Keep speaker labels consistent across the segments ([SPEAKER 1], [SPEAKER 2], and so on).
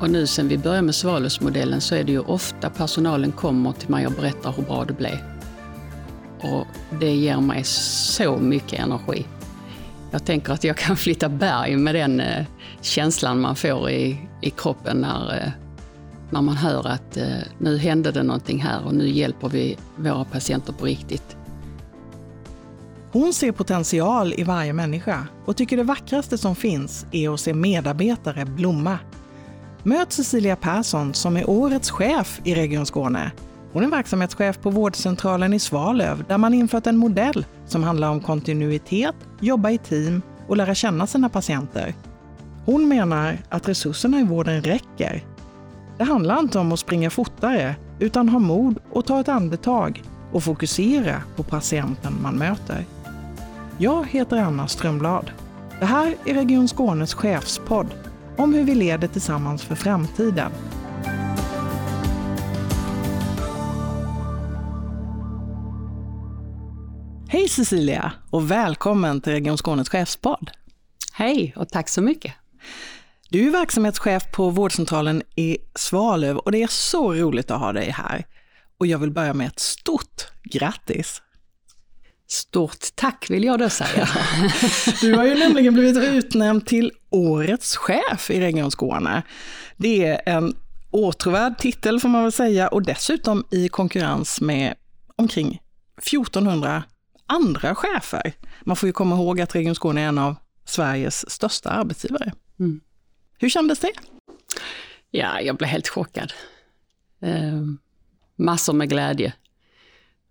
[SPEAKER 1] Och nu sen vi började med Svalövsmodellen så är det ju ofta personalen kommer till mig och berättar hur bra det blev. Och det ger mig så mycket energi. Jag tänker att jag kan flytta berg med den eh, känslan man får i, i kroppen när, eh, när man hör att eh, nu hände det någonting här och nu hjälper vi våra patienter på riktigt.
[SPEAKER 2] Hon ser potential i varje människa och tycker det vackraste som finns är att se medarbetare blomma. Möt Cecilia Persson som är årets chef i Region Skåne. Hon är verksamhetschef på vårdcentralen i Svalöv där man infört en modell som handlar om kontinuitet, jobba i team och lära känna sina patienter. Hon menar att resurserna i vården räcker. Det handlar inte om att springa fortare, utan ha mod och ta ett andetag och fokusera på patienten man möter. Jag heter Anna Strömblad. Det här är Region Skånes chefspodd om hur vi leder tillsammans för framtiden. Hej Cecilia och välkommen till Region Skånes chefspodd.
[SPEAKER 1] Hej och tack så mycket.
[SPEAKER 2] Du är verksamhetschef på vårdcentralen i Svalöv och det är så roligt att ha dig här. Och jag vill börja med ett stort grattis!
[SPEAKER 1] Stort tack vill jag då säga.
[SPEAKER 2] Du har ju nämligen blivit utnämnd till Årets chef i Region Skåne. Det är en åtråvärd titel får man väl säga och dessutom i konkurrens med omkring 1400 andra chefer. Man får ju komma ihåg att Region Skåne är en av Sveriges största arbetsgivare. Mm. Hur kändes det?
[SPEAKER 1] Ja, jag blev helt chockad. Eh, massor med glädje.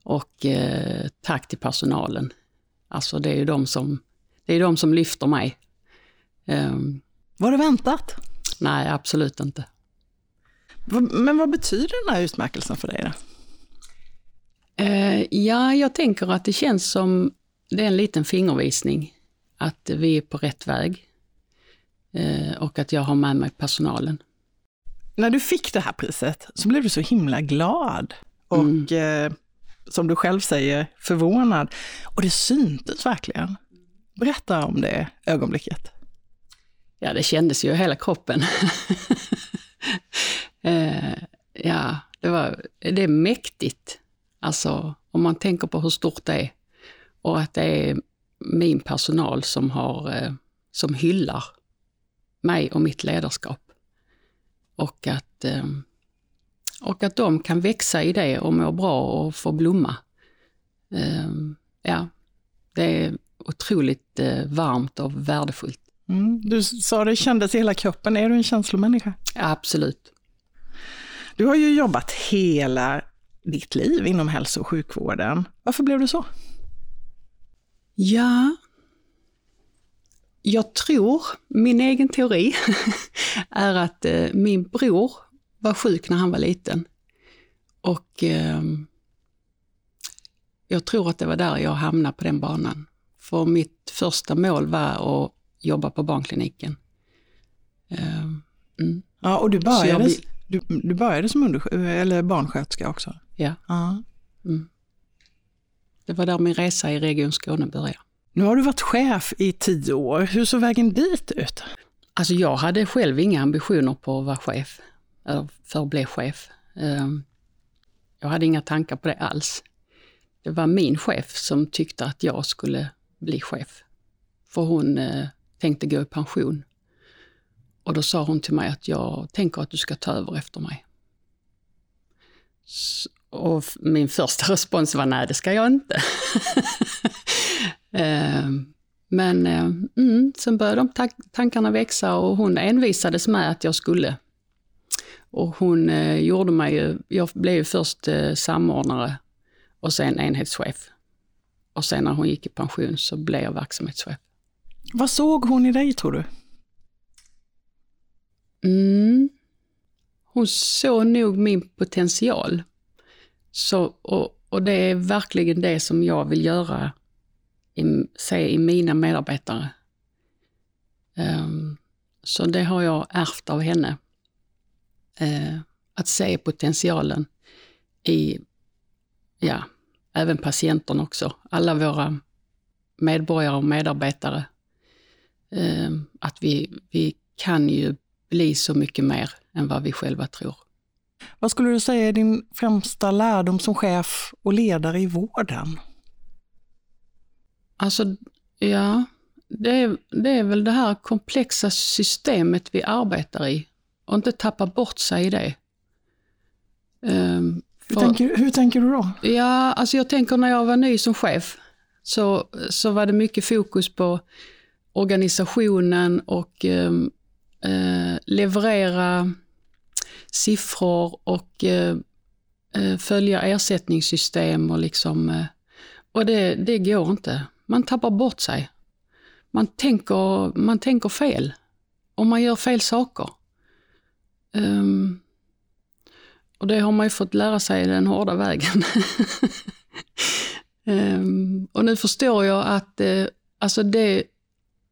[SPEAKER 1] Och eh, tack till personalen. Alltså det är ju de som, det är de som lyfter mig.
[SPEAKER 2] Eh, Var det väntat?
[SPEAKER 1] Nej, absolut inte.
[SPEAKER 2] Men vad betyder den här utmärkelsen för dig? Då?
[SPEAKER 1] Eh, ja, jag tänker att det känns som det är en liten fingervisning att vi är på rätt väg eh, och att jag har med mig personalen.
[SPEAKER 2] När du fick det här priset så blev du så himla glad och mm. eh, som du själv säger, förvånad. Och det syntes verkligen. Berätta om det ögonblicket.
[SPEAKER 1] Ja, det kändes ju i hela kroppen. eh, ja, det, var, det är mäktigt. Alltså, om man tänker på hur stort det är. Och att det är min personal som, har, eh, som hyllar mig och mitt ledarskap. Och att eh, och att de kan växa i det och må bra och få blomma. Eh, ja, det är otroligt eh, varmt och värdefullt.
[SPEAKER 2] Mm, du sa det kändes i hela kroppen. Är du en känslomänniska?
[SPEAKER 1] Absolut.
[SPEAKER 2] Du har ju jobbat hela ditt liv inom hälso och sjukvården. Varför blev du så?
[SPEAKER 1] Ja, jag tror, min egen teori, är att eh, min bror var sjuk när han var liten. Och eh, jag tror att det var där jag hamnade på den banan. För mitt första mål var att jobba på barnkliniken.
[SPEAKER 2] Eh, mm. Ja, och du började, jag, du, du började som eller barnsköterska också?
[SPEAKER 1] Ja. ja. Mm. Det var där min resa i Region Skåne började.
[SPEAKER 2] Nu har du varit chef i tio år. Hur såg vägen dit ut?
[SPEAKER 1] Alltså jag hade själv inga ambitioner på att vara chef för att bli chef. Ehm, jag hade inga tankar på det alls. Det var min chef som tyckte att jag skulle bli chef. För hon eh, tänkte gå i pension. Och då sa hon till mig att jag tänker att du ska ta över efter mig. Och min första respons var nej, det ska jag inte. Ehm, men eh, mm, sen började de tankarna växa och hon envisades med att jag skulle och hon eh, gjorde mig ju, jag blev ju först eh, samordnare och sen enhetschef. Och sen när hon gick i pension så blev jag verksamhetschef.
[SPEAKER 2] Vad såg hon i dig tror du?
[SPEAKER 1] Mm. Hon såg nog min potential. Så, och, och det är verkligen det som jag vill göra, i, se i mina medarbetare. Um, så det har jag ärvt av henne Uh, att se potentialen i, ja, även patienterna också. Alla våra medborgare och medarbetare. Eh, att vi, vi kan ju bli så mycket mer än vad vi själva tror.
[SPEAKER 2] Vad skulle du säga är din främsta lärdom som chef och ledare i vården?
[SPEAKER 1] Alltså, ja, det är, det är väl det här komplexa systemet vi arbetar i och inte tappa bort sig i det.
[SPEAKER 2] Um, hur, för, tänker, hur tänker du då?
[SPEAKER 1] Ja, alltså jag tänker när jag var ny som chef så, så var det mycket fokus på organisationen och ehm, eh, leverera siffror och eh, eh följa ersättningssystem och liksom... Eh, och det, det går inte. Man tappar bort sig. Man tänker, man tänker fel och man gör fel saker. Um, och det har man ju fått lära sig den hårda vägen. um, och nu förstår jag att uh, alltså det,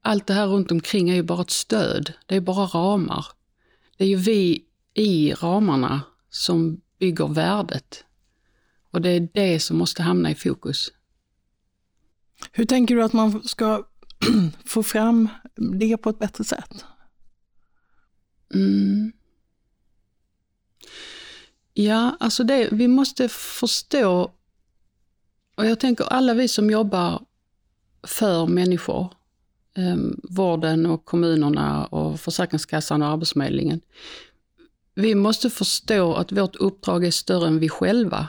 [SPEAKER 1] allt det här runt omkring är ju bara ett stöd. Det är bara ramar. Det är ju vi i ramarna som bygger värdet. Och det är det som måste hamna i fokus.
[SPEAKER 2] Hur tänker du att man ska få fram det på ett bättre sätt?
[SPEAKER 1] Mm. Ja, alltså det, vi måste förstå, och jag tänker alla vi som jobbar för människor, Ehm, vården och kommunerna och Försäkringskassan och Arbetsförmedlingen. Vi måste förstå att vårt uppdrag är större än vi själva.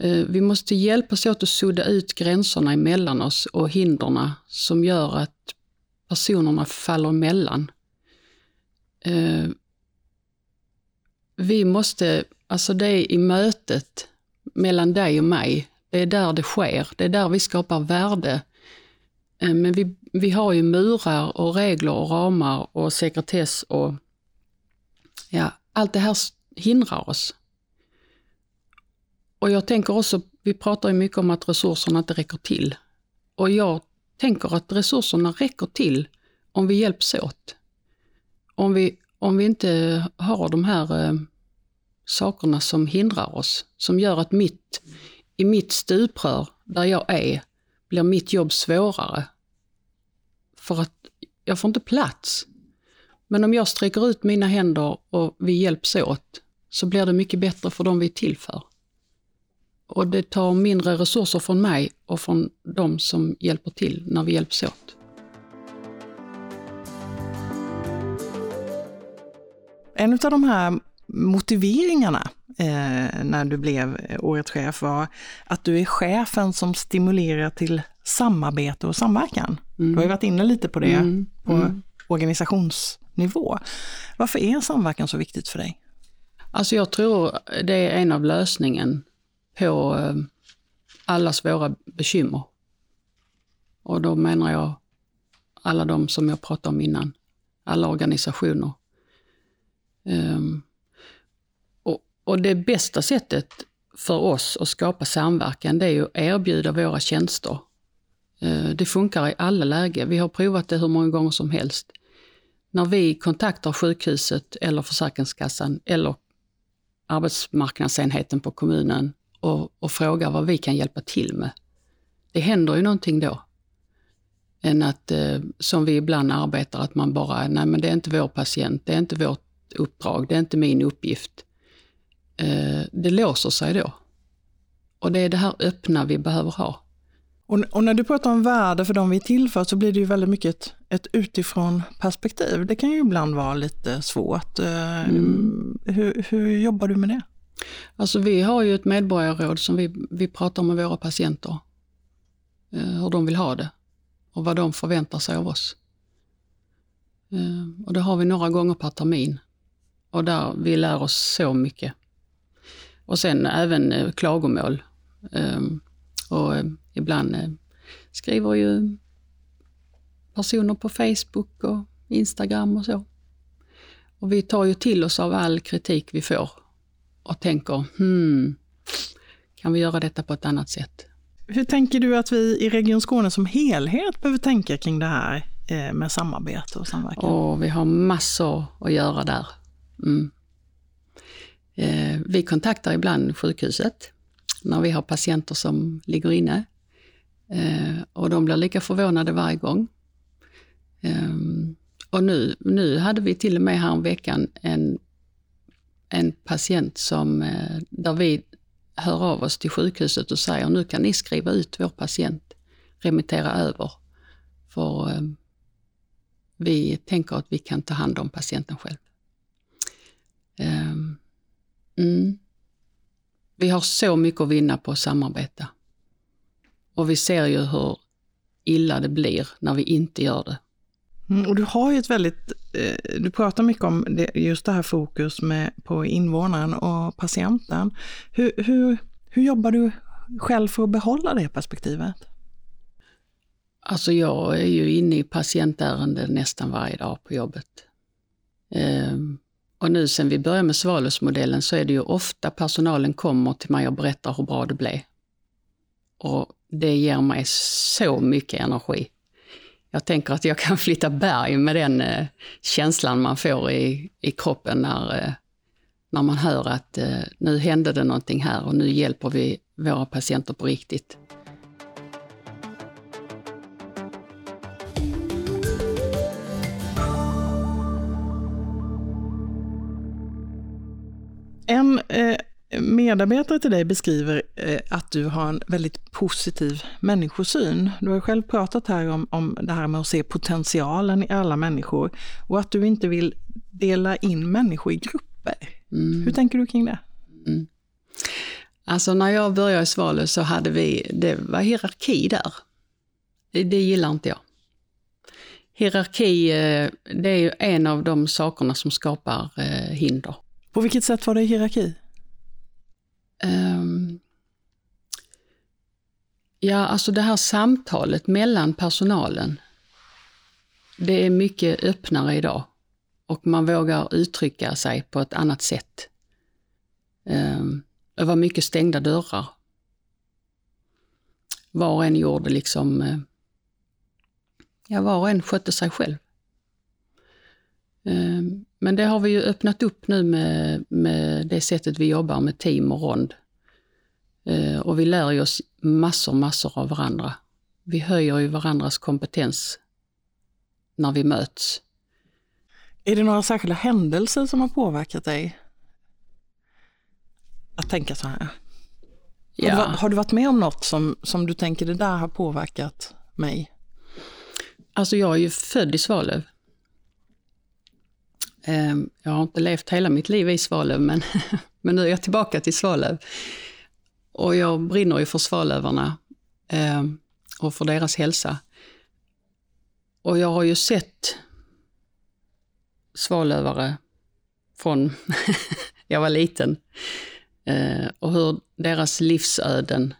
[SPEAKER 1] Eh, vi måste hjälpas åt att sudda ut gränserna emellan oss och hindren som gör att personerna faller emellan. Eh, vi måste, alltså det är i mötet mellan dig och mig, det är där det sker, det är där vi skapar värde. Eh, men vi, vi har ju murar och regler och ramar och sekretess och ja, allt det här hindrar oss. Och jag tänker också, vi pratar ju mycket om att resurserna inte räcker till. Och jag tänker att resurserna räcker till om vi hjälps åt. Om vi, om vi inte har de här eh, sakerna som hindrar oss, som gör att mitt, i mitt stuprör, där jag är, blir mitt jobb svårare. För att jag får inte plats. Men om jag sträcker ut mina händer och vi hjälps åt, så blir det mycket bättre för dem vi är till för. Och det tar mindre resurser från mig och från de som hjälper till när vi hjälps åt.
[SPEAKER 2] En av de här motiveringarna eh, när du blev årets chef var att du är chefen som stimulerar till samarbete och samverkan. Mm. Du har ju varit inne lite på det mm. på mm. organisationsnivå. Varför är samverkan så viktigt för dig?
[SPEAKER 1] Alltså jag tror det är en av lösningen på eh, allas våra bekymmer. Och då menar jag alla de som jag pratade om innan, alla organisationer. Um, och, det bästa sättet för oss att skapa samverkan, det är att erbjuda våra tjänster. Eh, det funkar i alla lägen. Vi har provat det hur många gånger som helst. När vi kontaktar sjukhuset eller Försäkringskassan eller arbetsmarknadsenheten på kommunen och, och frågar vad vi kan hjälpa till med. Det händer ju någonting då. Än att, eh, som vi ibland arbetar, att man bara, nej men det är inte vår patient, det är inte vårt uppdrag, det är inte min uppgift. Eh, det låser sig då. Och det är det här öppna vi behöver ha.
[SPEAKER 2] Och, och, när du pratar om värde för de vi tillför så blir det ju väldigt mycket ett, ett utifrån perspektiv. Det kan ju ibland vara lite svårt. Eh, mm. Hur, hur jobbar du med det?
[SPEAKER 1] Alltså vi har ju ett medborgarråd som vi, vi pratar med våra patienter. Eh, hur de vill ha det och vad de förväntar sig av oss. Och det har vi några gånger per termin. Och där vi lär oss så mycket. Och sen även eh, klagomål. Eh, och eh, ibland eh, skriver ju personer på Facebook och Instagram och så. Och vi tar ju till oss av all kritik vi får och tänker, hmm, kan vi göra detta på ett annat sätt?
[SPEAKER 2] Hur tänker du att vi i Region Skåne som helhet behöver tänka kring det här med samarbete och samverkan?
[SPEAKER 1] Och vi har massor att göra där. Mm. Vi kontaktar ibland sjukhuset när vi har patienter som ligger inne. Eh, och de blir lika förvånade varje gång. Eh, och nu, nu hade vi till och med här veckan en en patient som, eh, där vi hör av oss till sjukhuset och säger nu kan ni skriva ut vår patient, remittera över. För eh, vi tänker att vi kan ta hand om patienten själv. Um, mm. Vi har så mycket att vinna på att samarbeta. Och vi ser ju hur illa det blir när vi inte gör det.
[SPEAKER 2] Mm, och du har ju ett väldigt, eh, du pratar mycket om det, just det här fokus med, på invånaren och patienten. Hur, hur, hur jobbar du själv för att behålla det perspektivet?
[SPEAKER 1] Alltså jag är ju inne i patientärenden nästan varje dag på jobbet. Ehm, och nu sen vi började med Svalövsmodellen så är det ju ofta personalen kommer till mig och berättar hur bra det blev. Och det ger mig så mycket energi. Jag tänker att jag kan flytta berg med den eh, känslan man får i, i kroppen när, eh, när man hör att eh, nu hände det någonting här och nu hjälper vi våra patienter på riktigt.
[SPEAKER 2] En eh, medarbetare till dig beskriver eh, att du har en väldigt positiv människosyn. Du har själv pratat här om, om det här med att se potentialen i alla människor och att du inte vill dela in människor i grupper. Mm. Hur tänker du kring det? Mm.
[SPEAKER 1] Alltså när jag började i Svalöv så hade vi, det var hierarki där. Det, det gillar inte jag. Hierarki, eh, det är ju en av de sakerna som skapar hinder.
[SPEAKER 2] På vilket sätt var det hierarki? Um,
[SPEAKER 1] ja, alltså det här samtalet mellan personalen, det är mycket öppnare idag och man vågar uttrycka sig på ett annat sätt. Um, det var mycket stängda dörrar. Var och en gjorde liksom, eh, ja var och en skötte sig själv. Um, men det har vi ju öppnat upp nu med, med det sättet vi jobbar med team och rond. Eh, och vi lär ju oss massor, massor av varandra. Vi höjer ju varandras kompetens när vi möts.
[SPEAKER 2] Är det några särskilda händelser som har påverkat dig? Att tänka så här? Ja. Har, du, har, du, varit med om något som, som du tänker det där har påverkat mig?
[SPEAKER 1] Alltså jag är ju född i Svalöv. Ehm, jag har inte levt hela mitt liv i Svalöv, men, men nu är jag tillbaka till Svalöv. Och jag brinner ju för Svalövarna ehm, och för deras hälsa. Och jag har ju sett Svalövare från jag var liten. Eh, och hur deras livsöden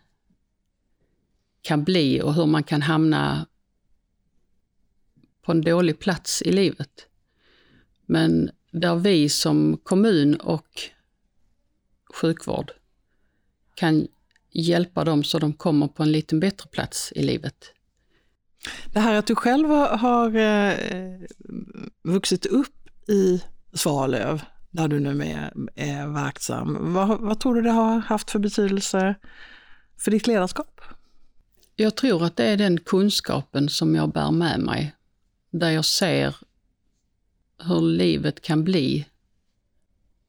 [SPEAKER 1] kan bli och hur man kan hamna på en dålig plats i livet. Men där vi som kommun och sjukvård kan hjälpa dem så de kommer på en lite bättre plats i livet.
[SPEAKER 2] Det här att du själv har eh, vuxit upp i Svalöv, där du nu är, är verksam, vad, vad tror du det har haft för betydelse för ditt ledarskap?
[SPEAKER 1] Jag tror att det är den kunskapen som jag bär med mig, där jag ser hur livet kan bli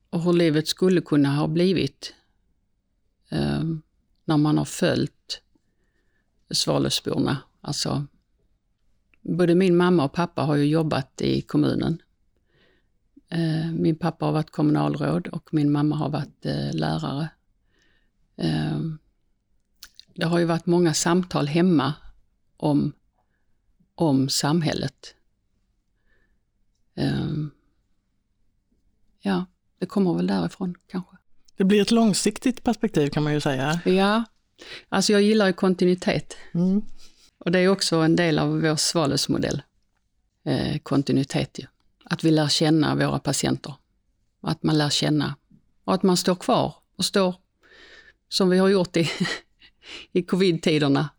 [SPEAKER 1] och hur livet skulle kunna ha blivit eh, när man har följt Svalövsborna. Alltså, både min mamma och pappa har ju jobbat i kommunen. Eh, min pappa har varit kommunalråd och min mamma har varit eh, lärare. Eh, det har ju varit många samtal hemma om, om samhället. Um, ja, det kommer väl därifrån kanske.
[SPEAKER 2] Det blir ett långsiktigt perspektiv kan man ju säga.
[SPEAKER 1] Ja, alltså jag gillar ju kontinuitet. Mm. Och det är också en del av vår Svalövsmodell. Eh, kontinuitet ju. Att vi lär känna våra patienter. Att man lär känna och att man står kvar och står som vi har gjort i, i covid-tiderna.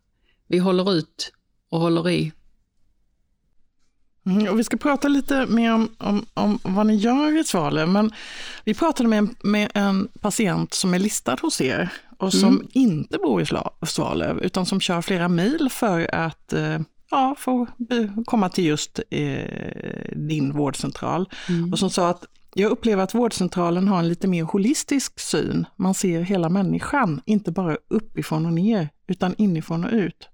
[SPEAKER 1] Vi håller ut och håller i
[SPEAKER 2] Mm, och vi ska prata lite mer om, om, om vad ni gör i Svalöv, men vi pratade med en, med en patient som är listad hos er och som mm. inte bor i Svalöv, utan som kör flera mil för att eh, ja, få komma till just eh, din vårdcentral. Mm. Och som sa att Jag upplever att vårdcentralen har en lite mer holistisk syn. Man ser hela människan, inte bara uppifrån och ner, utan inifrån och ut.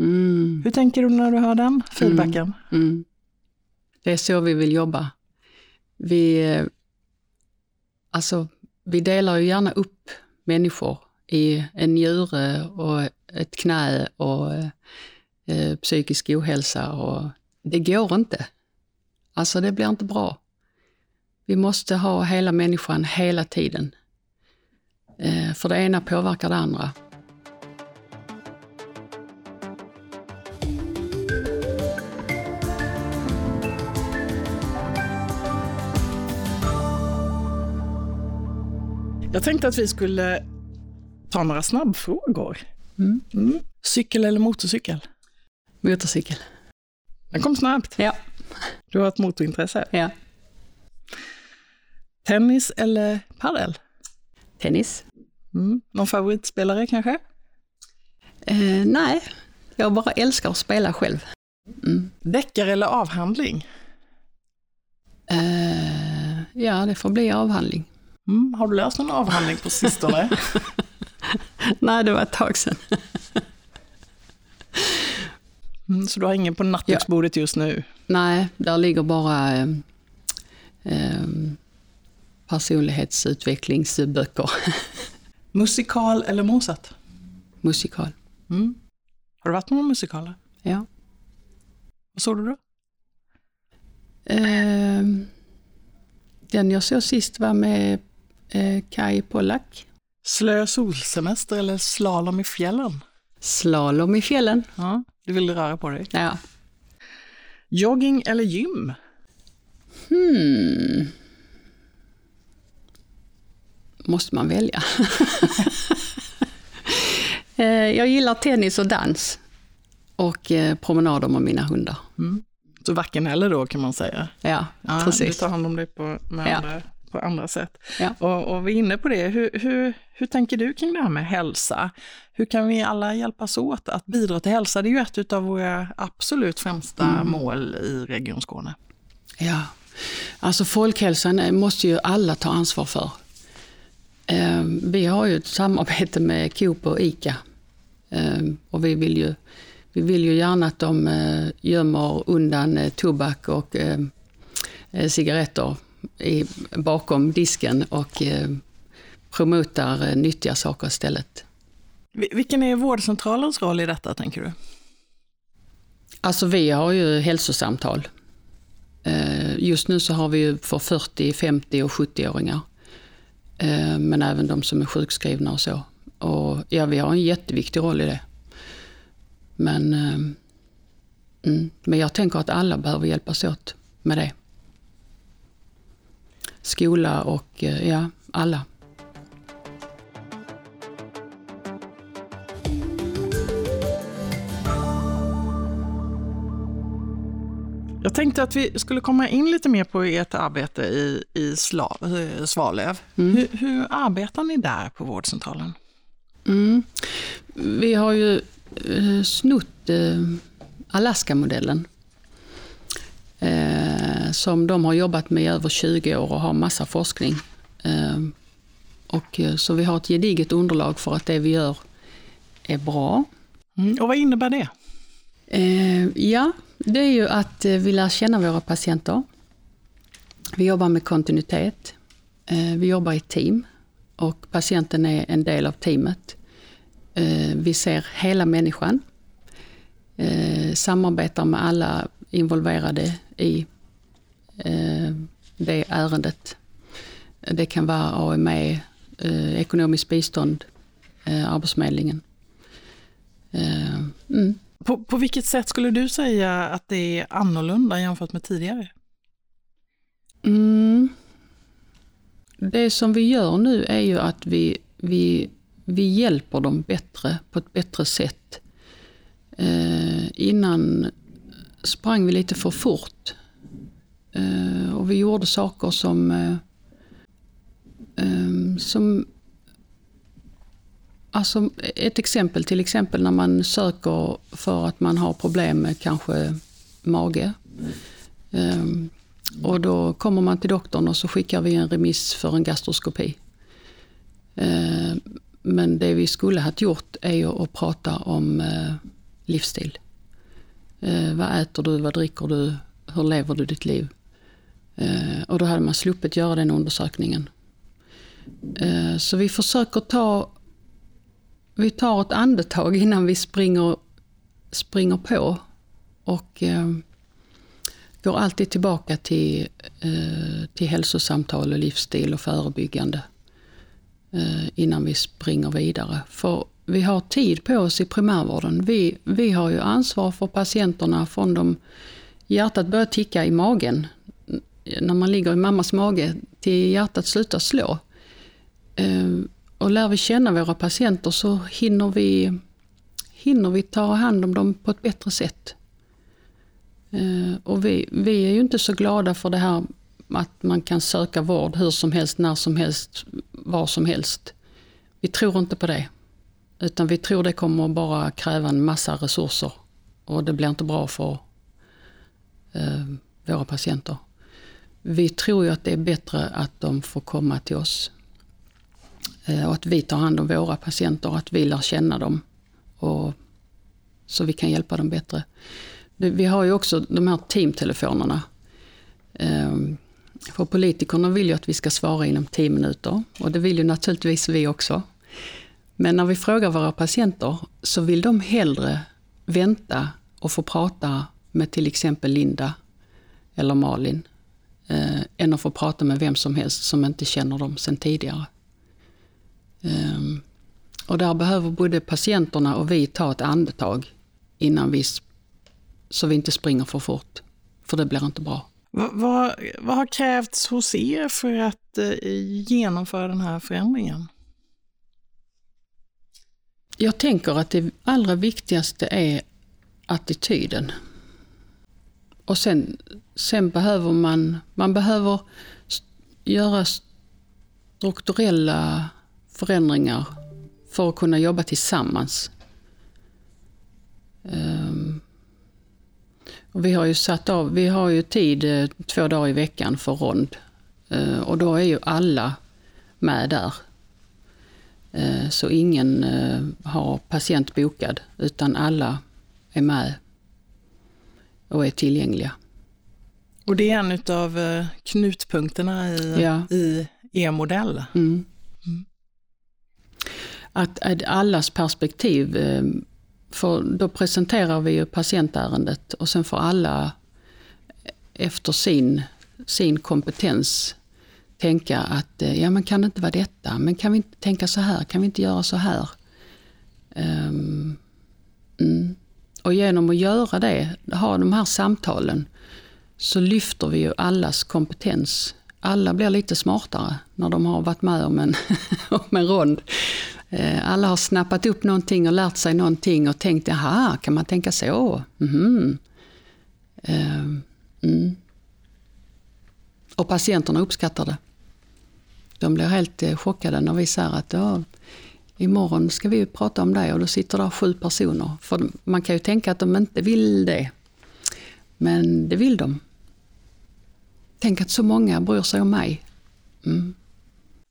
[SPEAKER 1] Mm.
[SPEAKER 2] Hur tänker du när du hör den feedbacken?
[SPEAKER 1] Mm. Det är så vi vill jobba. Vi, eh, alltså, vi delar ju gärna upp människor i en njure och ett knä och eh, psykisk ohälsa. Och det går inte. Alltså det blir inte bra. Vi måste ha hela människan hela tiden. Eh, för det ena påverkar det andra.
[SPEAKER 2] Jag tänkte att vi skulle ta några snabbfrågor.
[SPEAKER 1] Mm.
[SPEAKER 2] Mm. Cykel eller motorcykel?
[SPEAKER 1] Motorcykel.
[SPEAKER 2] Den kom snabbt.
[SPEAKER 1] Ja.
[SPEAKER 2] Du har ett motorintresse.
[SPEAKER 1] ja.
[SPEAKER 2] Tennis eller padel?
[SPEAKER 1] Tennis?
[SPEAKER 2] Mm. Någon favoritspelare kanske?
[SPEAKER 1] Eh, nej, jag bara älskar att spela själv. Mm.
[SPEAKER 2] Deckare eller avhandling?
[SPEAKER 1] Eh, ja, det får bli avhandling.
[SPEAKER 2] Mm. Har du läst någon avhandling på sistone?
[SPEAKER 1] nej, det var ett tag sedan.
[SPEAKER 2] Mm, så du har ingen på nattduksbordet just nu?
[SPEAKER 1] Nej, där ligger bara eh, eh, personlighetsutvecklingsböcker.
[SPEAKER 2] Musikal eller Mozart?
[SPEAKER 1] Musikal.
[SPEAKER 2] Mm. Har du varit på några musikaler?
[SPEAKER 1] Ja.
[SPEAKER 2] Vad såg du då?
[SPEAKER 1] Eh, den jag såg sist var med eh, Kai Pollak.
[SPEAKER 2] Slö solsemester eller slalom i fjällen?
[SPEAKER 1] Slalom i fjällen.
[SPEAKER 2] Ja, du vill röra på dig.
[SPEAKER 1] Ja.
[SPEAKER 2] Jogging eller gym?
[SPEAKER 1] Hmm. Måste man välja? Eh, jag gillar tennis och dans. Och eh, promenader med mina hundar.
[SPEAKER 2] Mm. Så varken eller då kan man säga.
[SPEAKER 1] Ja,
[SPEAKER 2] Ja, Du
[SPEAKER 1] precis.
[SPEAKER 2] tar hand om det på, med
[SPEAKER 1] Ja.
[SPEAKER 2] På andra sätt.
[SPEAKER 1] Ja.
[SPEAKER 2] Och, och vi är inne på det. Hur, hur, hur tänker du kring det här med hälsa? Hur kan vi alla hjälpas åt att bidra till hälsa? Det är ju ett av våra absolut främsta
[SPEAKER 1] Mm.
[SPEAKER 2] mål i Region Skåne.
[SPEAKER 1] Ja, alltså folkhälsan måste ju alla ta ansvar för. Eh, Vi har ju ett samarbete med Coop och ICA. Eh, Och vi vill ju, vi vill ju gärna att de eh, gömmer undan eh, tobak och eh, eh, cigaretter i, bakom disken och eh, promotar eh, nyttiga saker istället.
[SPEAKER 2] Vi- Vilken är vårdcentralens roll i detta, tänker du?
[SPEAKER 1] Alltså vi har ju hälsosamtal. Eh, Just nu så har vi ju för 40, 50 och 70-åringar. Eh, Men även de som är sjukskrivna och så. Och ja, vi har en jätteviktig roll i det. Men, mm, men jag tänker att alla behöver hjälpas åt med det. Skola och eh, ja, alla.
[SPEAKER 2] Jag tänkte att vi skulle komma in lite mer på ert arbete i, i Sla, eh, Svalöv.
[SPEAKER 1] Mm.
[SPEAKER 2] Hur, hur arbetar ni där på vårdcentralen?
[SPEAKER 1] Mm. Vi har ju eh, snott eh, Alaska-modellen. Eh, som de har jobbat med i över 20 år och har massa forskning. Eh, och, eh, så vi har ett gediget underlag för att det vi gör är bra.
[SPEAKER 2] Mm. Och vad innebär det?
[SPEAKER 1] Eh, ja, det är ju att eh, vi lär känna våra patienter. Vi jobbar med kontinuitet. Eh, vi jobbar i team och patienten är en del av teamet. Eh, vi ser hela människan. Eh, samarbetar med alla involverade i eh, det ärendet. Det kan vara AME, eh, ekonomiskt bistånd, eh, Arbetsförmedlingen. Eh, mm.
[SPEAKER 2] På, på vilket sätt skulle du säga att det är annorlunda jämfört med tidigare?
[SPEAKER 1] Mm. Det som vi gör nu är ju att vi, vi, vi hjälper dem bättre, på ett bättre sätt. Eh, innan sprang vi lite för fort. Eh, och vi gjorde saker som, eh, eh, som Alltså ett exempel, till exempel när man söker för att man har problem med kanske mage. Ehm, Och då kommer man till doktorn och så skickar vi en remiss för en gastroskopi. Eh, men det vi skulle ha gjort är ju att prata om eh, livsstil. Vad äter du, vad dricker du, hur lever du ditt liv? Eh, och då hade man sluppit göra den undersökningen. Eh, så vi försöker ta, vi tar ett andetag innan vi springer, springer på. Och eh, går alltid tillbaka till, till hälsosamtal och livsstil och förebyggande. Eh, innan vi springer vidare. För vi har tid på oss i primärvården. Vi, vi har ju ansvar för patienterna från de hjärtat börjar ticka i magen, när man ligger i mammas mage, till hjärtat slutar slå. Ehm, och lär vi känna våra patienter så hinner vi, hinner vi ta hand om dem på ett bättre sätt. Ehm, och vi, vi är ju inte så glada för det här att man kan söka vård hur som helst, när som helst, var som helst. Vi tror inte på det. Utan vi tror det kommer bara kräva en massa resurser och det blir inte bra för eh, våra patienter. Vi tror ju att det är bättre att de får komma till oss. Eh, och att vi tar hand om våra patienter och att vi lär känna dem. Och, så vi kan hjälpa dem bättre. Vi har ju också de här teamtelefonerna. Ehm, för politikerna vill ju att vi ska svara inom 10 minuter och det vill ju naturligtvis vi också. Men när vi frågar våra patienter så vill de hellre vänta och få prata med till exempel Linda eller Malin eh, än att få prata med vem som helst som inte känner dem sedan tidigare. Eh, och där behöver både patienterna och vi ta ett andetag innan vi, så vi inte springer för fort. För det blir inte bra.
[SPEAKER 2] Vad, vad, vad har krävts hos er för att eh, genomföra den här förändringen?
[SPEAKER 1] Jag tänker att det allra viktigaste är attityden. Och sen, sen behöver man, man behöver göra strukturella förändringar för att kunna jobba tillsammans. Um, och vi har ju satt av, vi har ju tid eh, två dagar i veckan för rond. uh, och då är ju alla med där. Uh, så ingen har patient bokad, utan alla är med och är tillgängliga.
[SPEAKER 2] Och det är en av knutpunkterna i, ja. i er modell? Mm. Mm.
[SPEAKER 1] Att, att allas perspektiv för då presenterar vi ju patientärendet och sen får alla efter sin, sin kompetens tänka att eh, ja men kan det inte vara detta, men kan vi inte tänka så här, kan vi inte göra så här? Um, mm. Och genom att göra det, ha de här samtalen, så lyfter vi ju allas kompetens. Alla blir lite smartare när de har varit med om en, om en rond. Eh, alla har snappat upp någonting och lärt sig någonting och tänkt, jaha, kan man tänka så? Mm. Mm. Och patienterna uppskattar det. De blir helt eh, chockade när vi säger att ja, imorgon ska vi prata om det och då sitter där sju personer. För man kan ju tänka att de inte vill det. Men det vill de. Tänk att så många bryr sig om mig. Mm.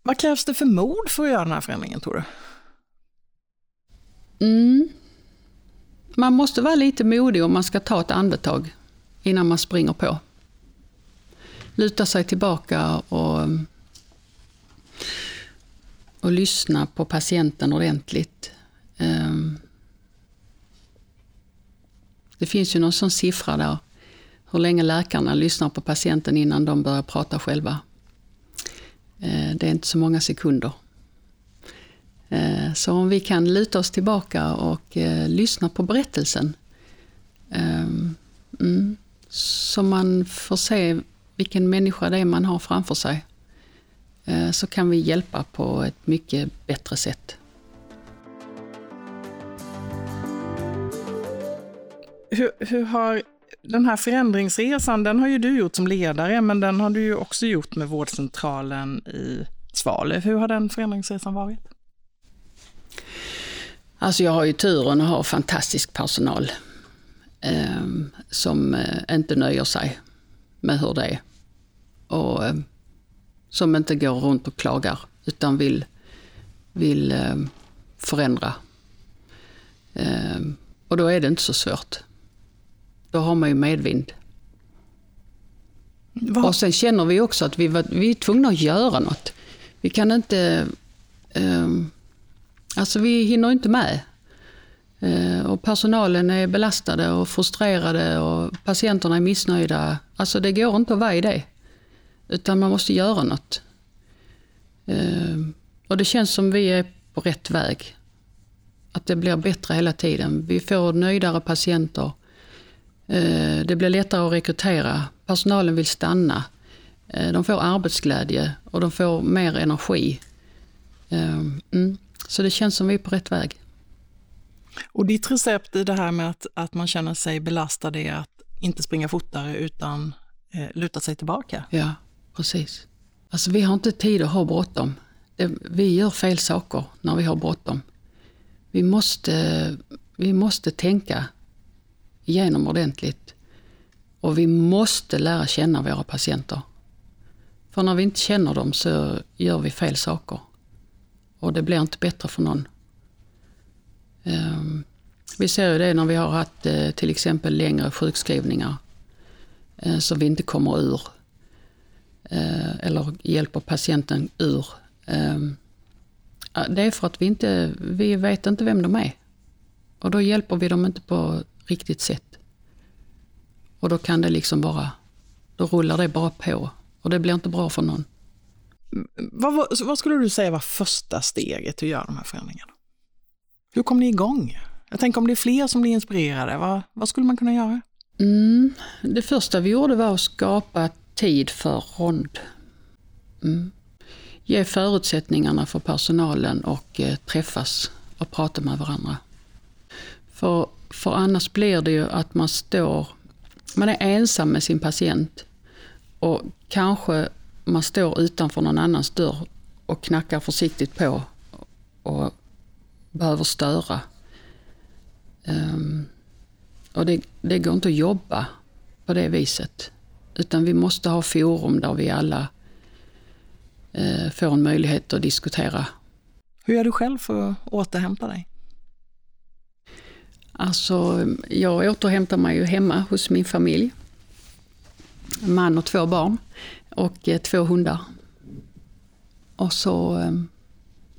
[SPEAKER 2] Vad krävs det för mod för att göra den här förändringen tror du?
[SPEAKER 1] Mm. Man måste vara lite modig om man ska ta ett andetag innan man springer på. Luta sig tillbaka och, och lyssna på patienten ordentligt. Ehm, det finns ju någon sån siffra där, hur länge läkarna lyssnar på patienten innan de börjar prata själva. Ehm, det är inte så många sekunder. Ehm, så om vi kan luta oss tillbaka och eh, lyssna på berättelsen. Mm, så man får se vilken människa det är man har framför sig. Eh, så kan vi hjälpa på ett mycket bättre sätt.
[SPEAKER 2] Hur, hur, har den här förändringsresan, den har ju du gjort som ledare, men den har du ju också gjort med vårdcentralen i Svalöv. Hur har den förändringsresan varit?
[SPEAKER 1] Alltså jag har ju turen att ha fantastisk personal eh, som inte nöjer sig med hur det är. och eh, som inte går runt och klagar utan vill, vill eh, förändra. Eh, och då är det inte så svårt. Då har man ju medvind.
[SPEAKER 2] Vad-
[SPEAKER 1] Och sen känner vi också att vi, var, vi är tvungna att göra något. Vi kan inte... ehm, alltså vi hinner inte med. Eh, och personalen är belastade och frustrerade och patienterna är missnöjda. Alltså det går inte att vara i det. Utan man måste göra något. Ehm, och det känns som vi är på rätt väg. Att det blir bättre hela tiden. Vi får nöjdare patienter. Eh, Det blir lättare att rekrytera. Personalen vill stanna. Eh, De får arbetsglädje och de får mer energi. Mm. Så det känns som vi är på rätt väg.
[SPEAKER 2] Och ditt recept i det här med att, att man känner sig belastad är att inte springa fortare utan eh, luta sig tillbaka.
[SPEAKER 1] Ja, precis. Alltså vi har inte tid att ha bråttom. Vi gör fel saker när vi har bråttom. Vi måste, vi måste tänka igenom ordentligt. Och vi måste lära känna våra patienter. För när vi inte känner dem så gör vi fel saker. Och det blir inte bättre för någon. Ehm, vi ser ju det när vi har haft eh, till exempel längre sjukskrivningar eh, som vi inte kommer ur eller hjälper patienten ur. Ehm, Det är för att vi inte vi vet inte vem de är. Och då hjälper vi dem inte på riktigt sätt. Och då kan det liksom bara, då rullar det bara på. Och det blir inte bra för någon.
[SPEAKER 2] Vad, vad skulle du säga var första steget till att göra de här förändringarna? Hur kom ni igång? Jag tänker om det är fler som blir inspirerade, vad, vad skulle man kunna göra?
[SPEAKER 1] Mm. Det första vi gjorde var att skapa tid för rond. Mm. Ge förutsättningarna för personalen och eh, träffas och prata med varandra. För, för annars blir det ju att man står, man är ensam med sin patient och kanske man står utanför någon annans dörr och knackar försiktigt på och behöver störa. Um, och det, det går inte att jobba på det viset. Utan vi måste ha forum där vi alla eh, får en möjlighet att diskutera.
[SPEAKER 2] Hur gör du själv för att återhämta dig?
[SPEAKER 1] Alltså, jag återhämtar mig ju hemma hos min familj. En man och två barn och eh, två hundar. Och så eh,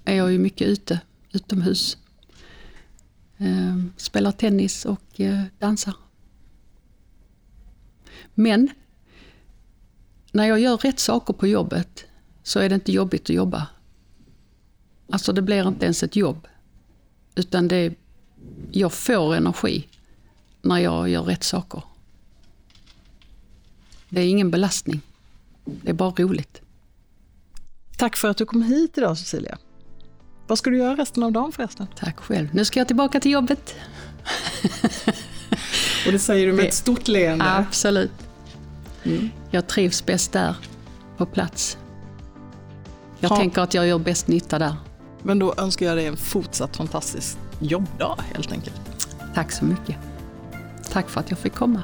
[SPEAKER 1] är jag ju mycket ute, utomhus. Eh, spelar tennis och eh, dansar. Men när jag gör rätt saker på jobbet så är det inte jobbigt att jobba. Alltså det blir inte ens ett jobb. Utan det, jag får energi när jag gör rätt saker. Det är ingen belastning. Det är bara roligt.
[SPEAKER 2] Tack för att du kom hit idag Cecilia. Vad ska du göra resten av dagen förresten?
[SPEAKER 1] Tack själv. Nu ska jag tillbaka till jobbet.
[SPEAKER 2] Och det säger du med ett stort leende.
[SPEAKER 1] Absolut. Jag trivs bäst där, på plats. Jag
[SPEAKER 2] Ha-
[SPEAKER 1] tänker att jag gör bäst nytta där.
[SPEAKER 2] Men då önskar jag dig en fortsatt fantastisk jobbdag helt enkelt.
[SPEAKER 1] Tack så mycket. Tack för att jag fick komma.